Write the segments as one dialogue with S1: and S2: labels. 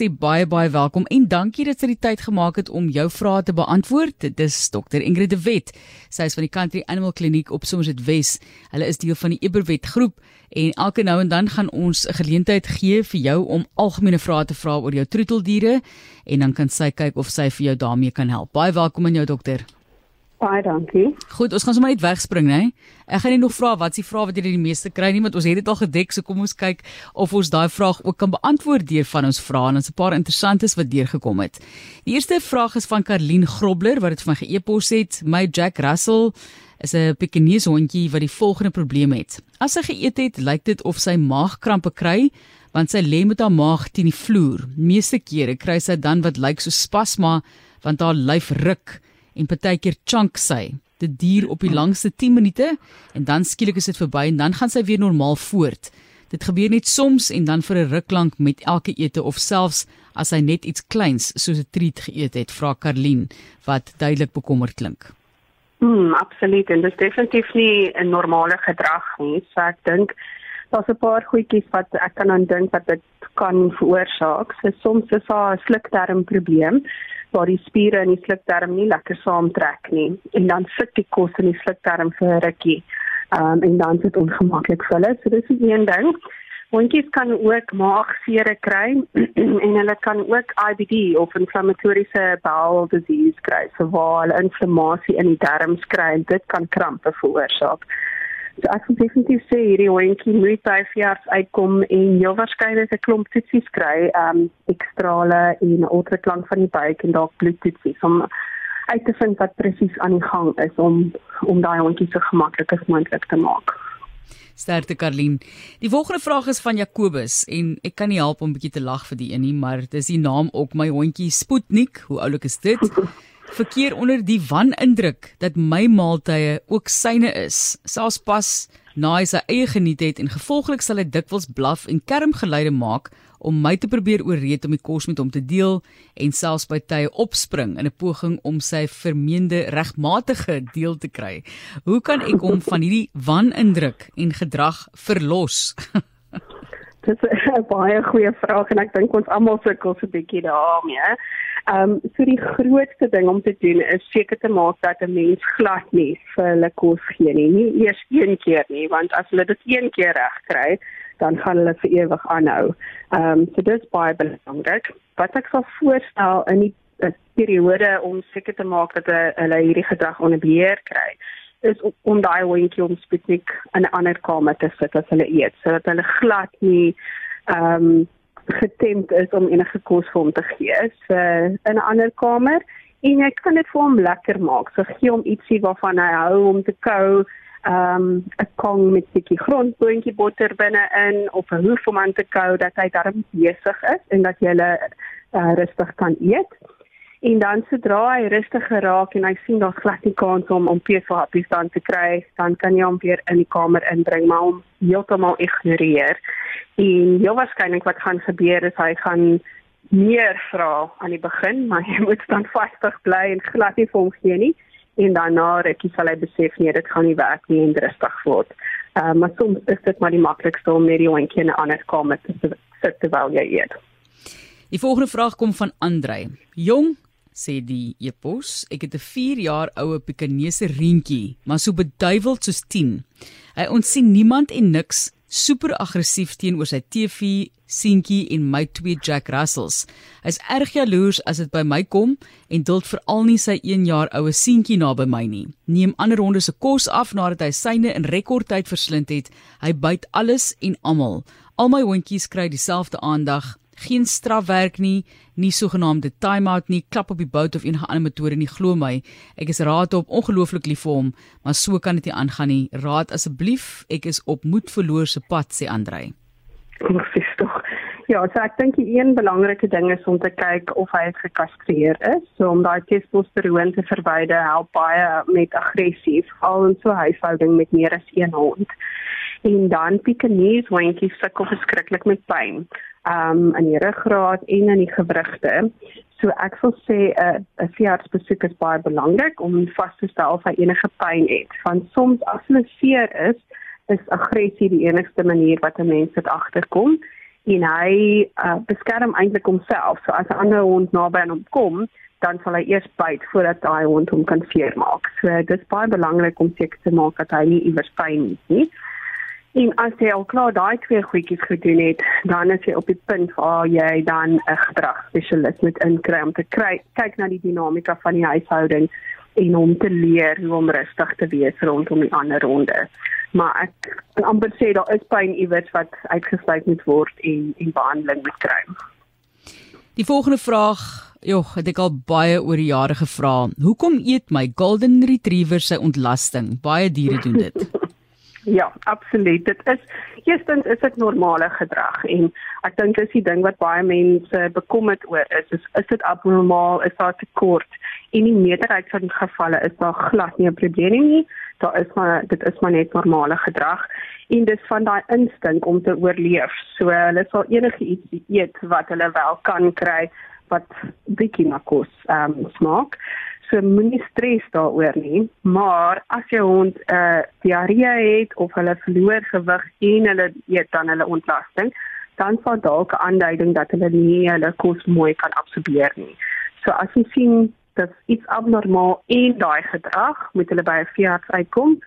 S1: sê baie baie welkom en dankie dat jy die tyd gemaak het om jou vrae te beantwoord. Dit is Dr. Ingrid de Wet. Sy is van die Country Animal Kliniek op Somerset West. Hulle is deel van die Eberwet groep en elke nou en dan gaan ons 'n geleentheid gee vir jou om algemene vrae te vra oor jou troeteldiere en dan kan sy kyk of sy vir jou daarmee kan help. Baie welkom aan jou dokter.
S2: Baie dankie.
S1: Goed, ons gaan sommer net wegspring, né? Ek gaan net nog vra wat is die vraag wat jy die meeste kry nie, want ons het dit al gedek, so kom ons kyk of ons daai vraag ook kan beantwoord deur van ons vrae en ons 'n paar interessantes wat deurgekom het. Die eerste vraag is van Karlien Grobler wat dit van geëpos het. My Jack Russell is 'n Pekingese hondjie wat die volgende probleem het. As sy geëet het, lyk dit of sy maagkrampe kry want sy lê met haar maag teen die vloer. Meeste kere kry sy dan wat lyk so spasma want haar lyf ruk en partykeer chunk sy. Dit duur op die langste 10 minute en dan skielik is dit verby en dan gaan sy weer normaal voort. Dit gebeur net soms en dan vir 'n ruk lank met elke ete of selfs as hy net iets kleins soos 'n treat geëet het, vra Karlien wat duidelik bekommerd klink.
S2: Hmm, absoluut en dit is definitief nie 'n normale gedrag nie. So ek dink daar's 'n paar goedjies wat ek kan aan dink wat dit kan veroorsaak. So soms is daar 'n slukdarm probleem waar die spiere in die slukdarm nie lekker saamtrek nie en dan sit die kos in die slukdarm vir 'n rukkie. Ehm um, en dan is dit ongemaklik vir hulle. So dis een ding. Hondjies kan ook maagseer kry en hulle kan ook IBD of inflammatoriese bowel disease kry. So waar hulle inflammasie in die darmes kry en dit kan krampe veroorsaak. So ek wil definitief sê hierdie hondjie moet by 5 jaar uitkom en heel waarskynlik 'n klomp toetsies kry, ehm um, ekstrale en ultraklank van die buik en dalk bloedtoetsies om uit te vind wat presies aan die gang is om om daai hondjie so gemaklik as moontlik te maak.
S1: Sterkte Karlien. Die volgende vraag is van Jakobus en ek kan nie help om 'n bietjie te lag vir die een nie, maar dis die naam ook my hondjie Sputnik. Hoe oulik is dit? verkeer onder die wanindruk dat my maaltye ook syne is. Selfs pas na hy sy eie geniet het en gevolglik sal hy dikwels blaf en kermgeluide maak om my te probeer ooreed om die kos met hom te deel en selfs by tye opspring in 'n poging om sy vermeende regmatige deel te kry. Hoe kan ek hom van hierdie wanindruk en gedrag verlos?
S2: Dit is 'n baie goeie vraag en ek dink ons almal sukkel so 'n bietjie daarmee. Ehm um, so die grootste ding om te doen is seker te maak dat 'n mens glad nie vir hulle kos gee nie. Nie eers een keer nie, want as hulle dit een keer reg kry, dan gaan hulle vir ewig aanhou. Ehm um, so dit is baie belangrik. Wat ek sal voorstel in die periode om seker te maak dat hulle hierdie gedrag onder beheer kry is om daai hondjie om spesifiek in 'n ander kamer te sit as hulle eet sodat hulle glad nie ehm um, getemd is om enige kos vir hom te gee so, in 'n ander kamer en jy kan dit vir hom lekker maak. So gee hom ietsie waarvan hy hou om te kou, ehm um, 'n kong met 'n bietjie grondboontjie botter binne-in of 'n hoef om aan te kou dat hy darm besig is en dat jy hulle uh, rustig kan eet. En dan sodra hy rustig geraak en hy sien daar's glad nie kans om om peeswappies dan te kry, dan kan jy hom weer in die kamer inbring, maar hom heeltemal ignoreer. En heel waarskynlik wat gaan gebeur is hy gaan meer vra aan die begin, maar hy moet dan vastig bly en glad nie vir hom gee nie. En daarna rukkie sal hy besef nee, dit gaan nie werk nie en rustig word. Uh, maar soms is dit maar die maklikste om net die hondjie in 'n ander kamer te sit terwyl jy eet.
S1: Die volgende vraag kom van Andrei. Jong sê die epos, ek het 'n 4 jaar oue Pekingese reentjie, maar so beduiweld soos 10. Hy ontsien niemand en niks super aggressief teenoor sy TV seentjie en my twee Jack Russells. Hy's erg jaloers as dit by my kom en duld veral nie sy 1 jaar oue seentjie naby my nie. Neem ander honde se kos af nadat hy syne in rekordtyd verslind het. Hy byt alles en almal. Al my hondjies kry dieselfde aandag. Geen strafwerk nie, nie sogenaamde time-out nie, klap op die bout of enige ander metode nie, glo my. Ek is raad op ongelooflik lief vir hom, maar so kan dit nie aangaan nie. Raad asseblief, ek is op moed verloor se pad, sê Andrei.
S2: Presies tog. Ja, so ek dink die een belangrike ding is om te kyk of hy gekastreer is. So om daai testosteron te verwyder help baie met aggressief, al in so 'n huishouding met meer as een hond. En dan Pekingese hondjies sukkel verskriklik met pyn um in die ruggraat en in die gewrigte. So ek wil sê 'n uh, 'n veeartsbesoek is baie belangrik om vas te stel of hy enige pyn het. Want soms as hulle seer is, is aggressie die enigste manier wat 'n mens dit agterkom en hy uh, beskerm eintlik homself. So as 'n ander hond naby aan hom kom, dan sal hy eers byt voordat daai hond hom kan seermaak. So dis baie belangrik om seker te maak dat hy nie iewers pyn het nie. En as jy al klaar daai twee goedjies gedoen het, dan is jy op die punt waar jy dan 'n gedragspesialis moet inkry om te kry kyk na die dinamika van die huishouding en om te leer hoe om rustig te wees rondom die ander honde. Maar ek kan amper sê daar is pyn iewers wat uitgesluit moet word en en behandeling moet kry.
S1: Die volgende vraag, joh, het ek al baie oor die jare gevra. Hoekom eet my golden retriever sy ontlasting? Baie diere doen dit.
S2: Ja, absoluut. Dit is eerstens is dit normale gedrag en ek dink dis die ding wat baie mense bekommerd oor is, is is dit abnormaal, is daar tekort? En in meerderheid van die gevalle is daar glad nie 'n probleem nie. Daar is maar dit is maar net normale gedrag en dis van daai instink om te oorleef. So hulle sal enige iets eet wat hulle wel kan kry wat bietjie na kos ehm um, smaak so moenie stres daaroor nie, maar as jou hond 'n uh, diarree het of hulle verloor gewig en hulle eet dan hulle ontlasting, dan sal dalk 'n aanduiding dat hulle nie hulle kos mooi kan absorbeer nie. So as jy sien dat iets abnormaal in daai gedrag moet hulle by 'n veearts uitkom.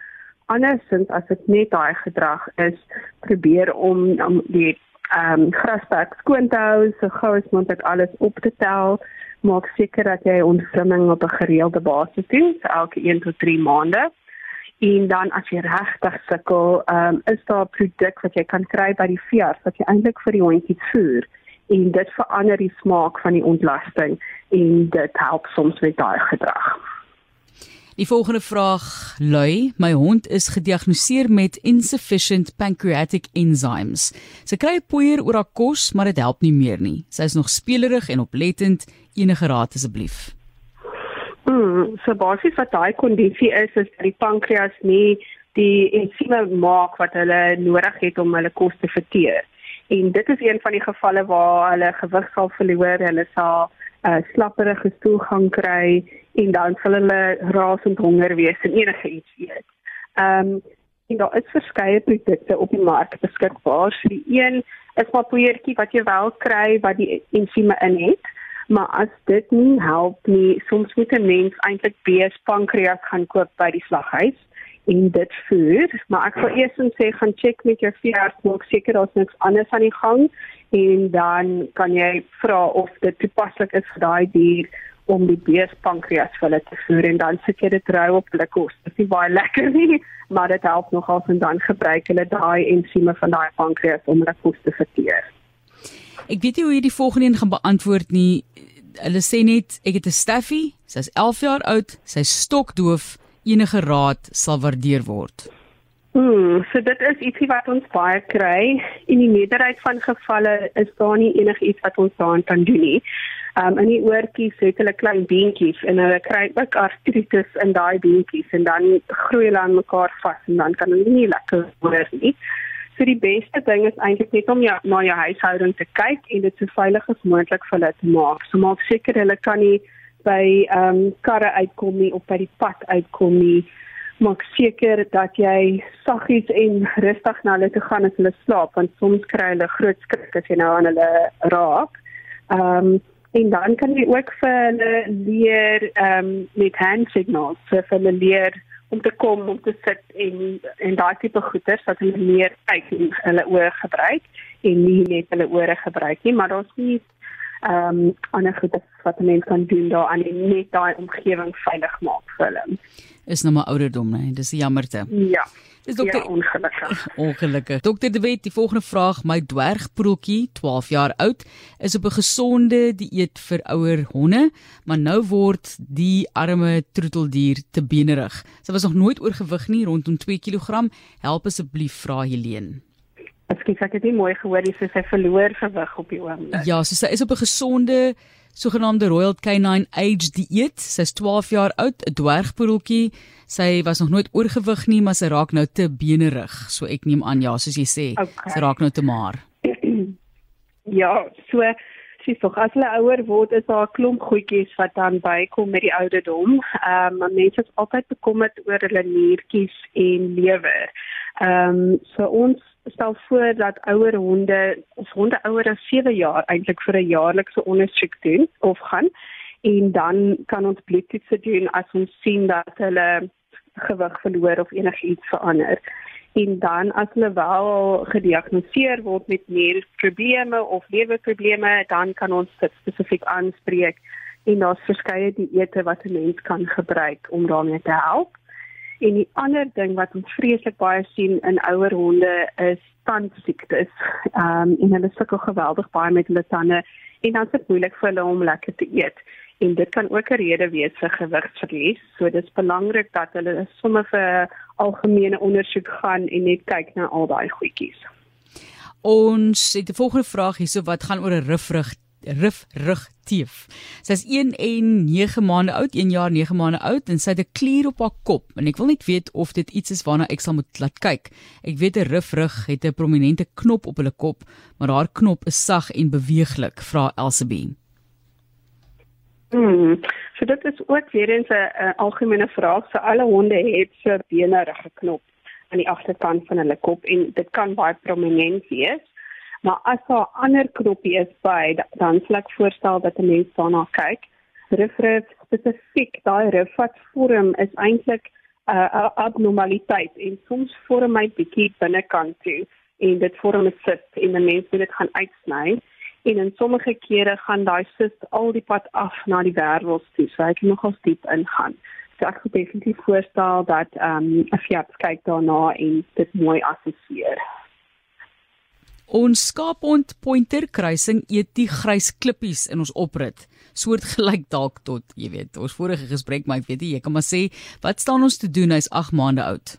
S2: Andersins as dit net daai gedrag is, probeer om om die ehm um, grasperk skoon te hou, so gou as moontlik alles op te tel maak seker dat jy ontfrimming op 'n gereelde basis doen, so elke 1 tot 3 maande. En dan as jy regtig sukkel, um, is daar 'n produk wat jy kan kry by die veearts wat jy eintlik vir die hondjie voer en dit verander die smaak van die ontlasting en dit help soms met daai gedrag.
S1: Die volgende vraag lui: My hond is gediagnoseer met insufficient pancreatic enzymes. Sy kry poeier oor haar kos, maar dit help nie meer nie. Sy is nog spelerig en oplettend. Enige raad asseblief?
S2: Mm, so basies wat daai kondisie is, is dat die pankreas nie die ensieme maak wat hulle nodig het om hulle kos te verteer. En dit is een van die gevalle waar hulle gewig sal verloor, hulle sal 'n uh, slapperige stoelgang kry en dan sal hulle rasend honger wees en enige iets eet. Ehm um, en daar is verskeie produkte op die mark beskikbaar. So die een is maar poeiertjie wat jy wel kry wat die ensieme in het. Maar as dit nie help nie, soms moet 'n mens eintlik bees pankreas gaan koop by die slaghuis en dit voer, maar ek wil eers sê gaan check met jou veearts, maak seker daar's niks anders aan die gang en dan kan jy vra of dit toepaslik is vir daai dier om die beespankreas vir hulle te voer en dan sit jy dit rou op hulle kos. Dit is baie lekker nie, maar dit help nogal en dan gebruik hulle daai ensieme van daai pankreas om hulle kos te verteer.
S1: Ek weet nie hoe jy die volgende een gaan beantwoord nie. Hulle sê net ek het 'n Staffy, sy's 11 jaar oud, sy's stokdoof. Enige raad sal waardeer word.
S2: Hmm, so dit is ietsie wat ons baie kry. In die meerderheid van gevalle is daar nie enigiets wat ons daaraan kan doen nie um, in die oortjies het hulle klein beentjies en hulle kry ook artritis in daai beentjies en dan groei hulle aan mekaar vas en dan kan hulle nie lekker hoor nie. So die beste ding is eintlik net om jou na jou huishouding te kyk en dit so veilig as moontlik vir hulle te maak. So maak seker hulle kan nie by ehm um, karre uitkom nie of by die pad uitkom nie. Maak seker dat jy saggies en rustig na hulle toe gaan as hulle slaap want soms kry hulle groot skrik as jy nou aan hulle raak. Ehm um, en dan kan jy ook vir hulle leer ehm um, met hand signals so vir hulle leer om te kom om te sit en en daai tipe goeders dat hulle meer kyk en hulle oë gebruik en nie net hulle ore gebruik nie maar daar's nie ehm um, ander goeders wat mense kan doen daar aan net daai omgewing veilig maak vir hulle
S1: is nou maar ouderdom nee dis jammerte
S2: ja Dis dokter ja, ongelukkig.
S1: Ongelukkig. Dokter De Wet, die volgende vraag, my dwergproeltjie, 12 jaar oud, is op 'n gesonde dieet vir ouer honde, maar nou word die arme troeteldier te benerig. Sy was nog nooit oorgewig nie, rondom 2 kg. Help asseblief, vra Helene.
S2: Ekskuus, ek het nie mooi gehoor nie, sy verloor gewig op die oomblik.
S1: Ja, so sy is op 'n gesonde sogenaamde Royal Canine Age dieet. Sy's 12 jaar oud, 'n dwergpoeltjie. Sy was nog nooit oorgewig nie, maar sy raak nou te benerig. So ek neem aan ja, soos jy sê, okay. sy raak nou te maar.
S2: ja, so sy sê as hulle ouer word, is daar 'n klomp goedjies wat dan bykom met die ouderdom. Ehm um, mense is altyd bekommerd oor hulle niertjies en lewer. Ehm um, so ons stel voor dat ouer honde of honde ouer as 7 jaar eintlik vir 'n jaarlikse ondersoek doen of gaan en dan kan ons bloedtoetse doen as ons sien dat hulle gewig verloor of enigiets verander. En dan as hulle wel gediagnoseer word met nierprobleme of lewerprobleme, dan kan ons dit spesifiek aanspreek en daar's verskeie dieete wat 'n mens kan gebruik om daarmee te help. En die ander ding wat ons vreeslik baie sien in ouer honde is tandsiektes. Ehm um, en hulle sukkel geweldig baie met hulle tande en dan is dit moeilik vir hulle om lekker te eet en dit kan ook 'n rede wees vir gewigverlies. So dis belangrik dat hulle sommer vir algemene ondersoek gaan en net kyk na al daai goedjies.
S1: Ons het 'n volgende vraag hierso wat gaan oor 'n rifrug rifrug teef. Sy's 1 en 9 maande oud, 1 jaar 9 maande oud en sy het 'n klier op haar kop en ek wil net weet of dit iets is waarna ek sal moet laat kyk. Ek weet 'n rifrug het 'n prominente knop op hulle kop, maar haar knop is sag en beweeglik, vra Elsabie.
S2: Hmm. So dit is ook weer eens 'n algemene vraag. So alle honde het so bene geknop aan die agterkant van hulle kop en dit kan baie prominent wees. Maar as daar 'n ander knoppie is by, dan sal ek voorstel dat 'n mens daarna kyk. Rifrif spesifiek, daai rif wat vorm is eintlik 'n uh, abnormaliteit en soms vorm hy bietjie binnekant toe en dit vorm 'n sit en 'n mens moet dit gaan uitsny en in sommige kere gaan daai sis al die pad af na die wêreld toe. So ek nog al diep ingaan. So ek wil definitief voorstel dat ehm um, 'n fiat kyk daarna en dit mooi assesseer.
S1: Ons skaapond pointer kruising eet die grys klippies in ons oprit. Soort gelyk dalk tot, jy weet, ons vorige gesprek, maar ek weet nie, jy kan maar sê, wat staan ons te doen? Hy's 8 maande oud.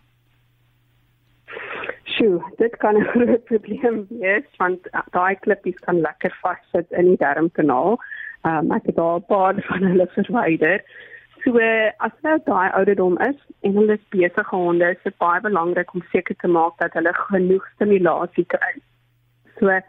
S2: Sjoe, dit kan 'n groot probleem wees want daai klippies kan lekker vassit in die darmkanaal. Ehm um, ek het al 'n paar van hulle verwyder. So as nou daai ouderdom is en hulle is besige honde, is dit baie belangrik om seker te maak dat hulle genoeg stimulasie kry. So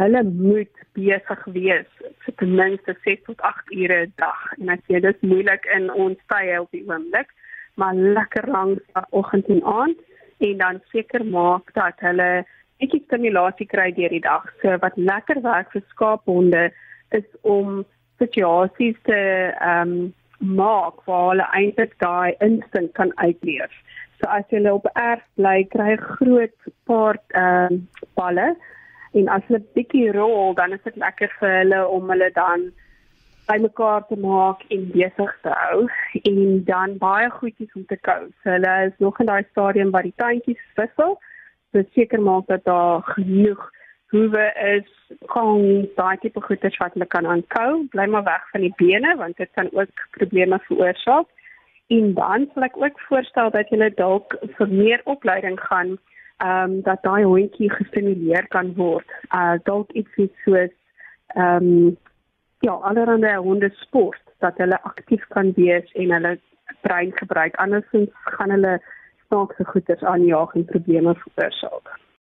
S2: hulle moet besig wees vir ten minste 6 tot 8 ure 'n dag. En ek sê dit is moeilik in ons tye op die oomblik, maar lekker lank oggend en aand en dan seker maak dat hulle netjie stimulasie kry deur die dag. So wat lekker werk vir skaaphonde is om situasies te ehm um, maak waar hulle eintlik daai instink kan uitleef. So as jy op erf bly, kry groot paar ehm um, balle en as hulle bietjie rol, dan is dit lekker vir hulle om hulle dan bymekaar te maak en besig te hou en dan baie goedjies om te kou. So hulle is nog in daai stadium waar die tandjies wissel. So seker maak dat daar genoeg hoewe is kon daai tipe goeders wat hulle kan aankou. Bly maar weg van die bene want dit kan ook probleme veroorsaak. En dan sal ek ook voorstel dat jy dalk vir meer opleiding gaan ehm um, dat daai hondjie gestimuleer kan word. Uh dalk iets soos ehm um, ja, allerhande honde sport dat hulle aktief kan wees en hulle brein gebruik. Andersins gaan hulle snaakse goeters aanjaag en probleme veroorsaak.